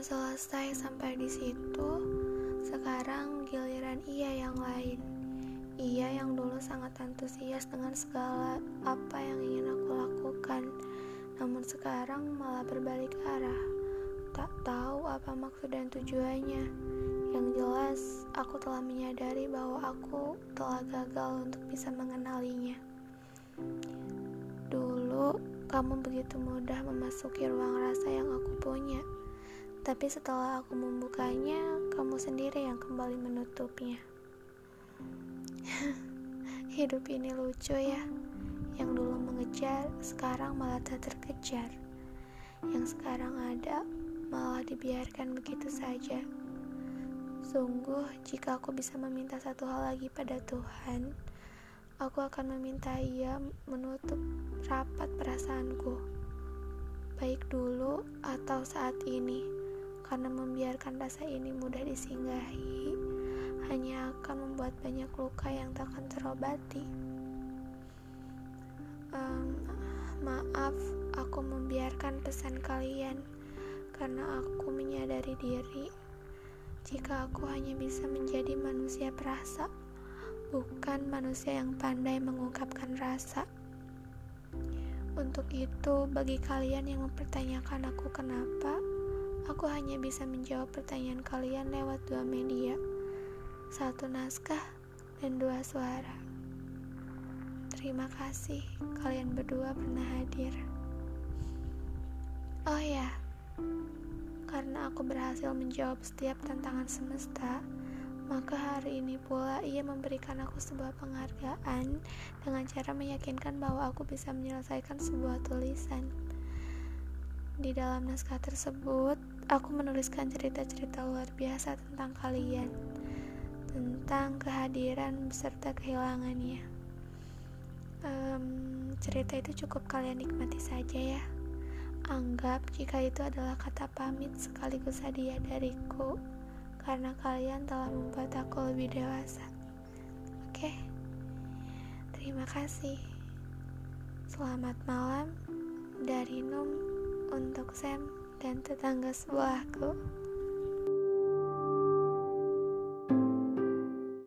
Selesai sampai di situ, sekarang giliran ia yang lain. Ia yang dulu sangat antusias dengan segala apa yang ingin aku lakukan, namun sekarang malah berbalik arah. Tak tahu apa maksud dan tujuannya. Yang jelas, aku telah menyadari bahwa aku telah gagal untuk bisa mengenalinya. Dulu, kamu begitu mudah memasuki ruang rasa yang aku. Tapi setelah aku membukanya, kamu sendiri yang kembali menutupnya. Hidup ini lucu ya. Yang dulu mengejar, sekarang malah tak terkejar. Yang sekarang ada, malah dibiarkan begitu saja. Sungguh, jika aku bisa meminta satu hal lagi pada Tuhan, aku akan meminta Ia menutup rapat perasaanku, baik dulu atau saat ini karena membiarkan rasa ini mudah disinggahi hanya akan membuat banyak luka yang tak akan terobati. Um, maaf, aku membiarkan pesan kalian karena aku menyadari diri jika aku hanya bisa menjadi manusia perasa, bukan manusia yang pandai mengungkapkan rasa. Untuk itu, bagi kalian yang mempertanyakan aku kenapa, Aku hanya bisa menjawab pertanyaan kalian lewat dua media, satu naskah dan dua suara. Terima kasih kalian berdua pernah hadir. Oh ya, karena aku berhasil menjawab setiap tantangan semesta, maka hari ini pula ia memberikan aku sebuah penghargaan dengan cara meyakinkan bahwa aku bisa menyelesaikan sebuah tulisan. Di dalam naskah tersebut, aku menuliskan cerita-cerita luar biasa tentang kalian, tentang kehadiran beserta kehilangannya. Um, cerita itu cukup kalian nikmati saja ya. Anggap jika itu adalah kata pamit sekaligus hadiah dariku, karena kalian telah membuat aku lebih dewasa. Oke, terima kasih. Selamat malam dari Num untuk Sam dan tetangga sebelahku.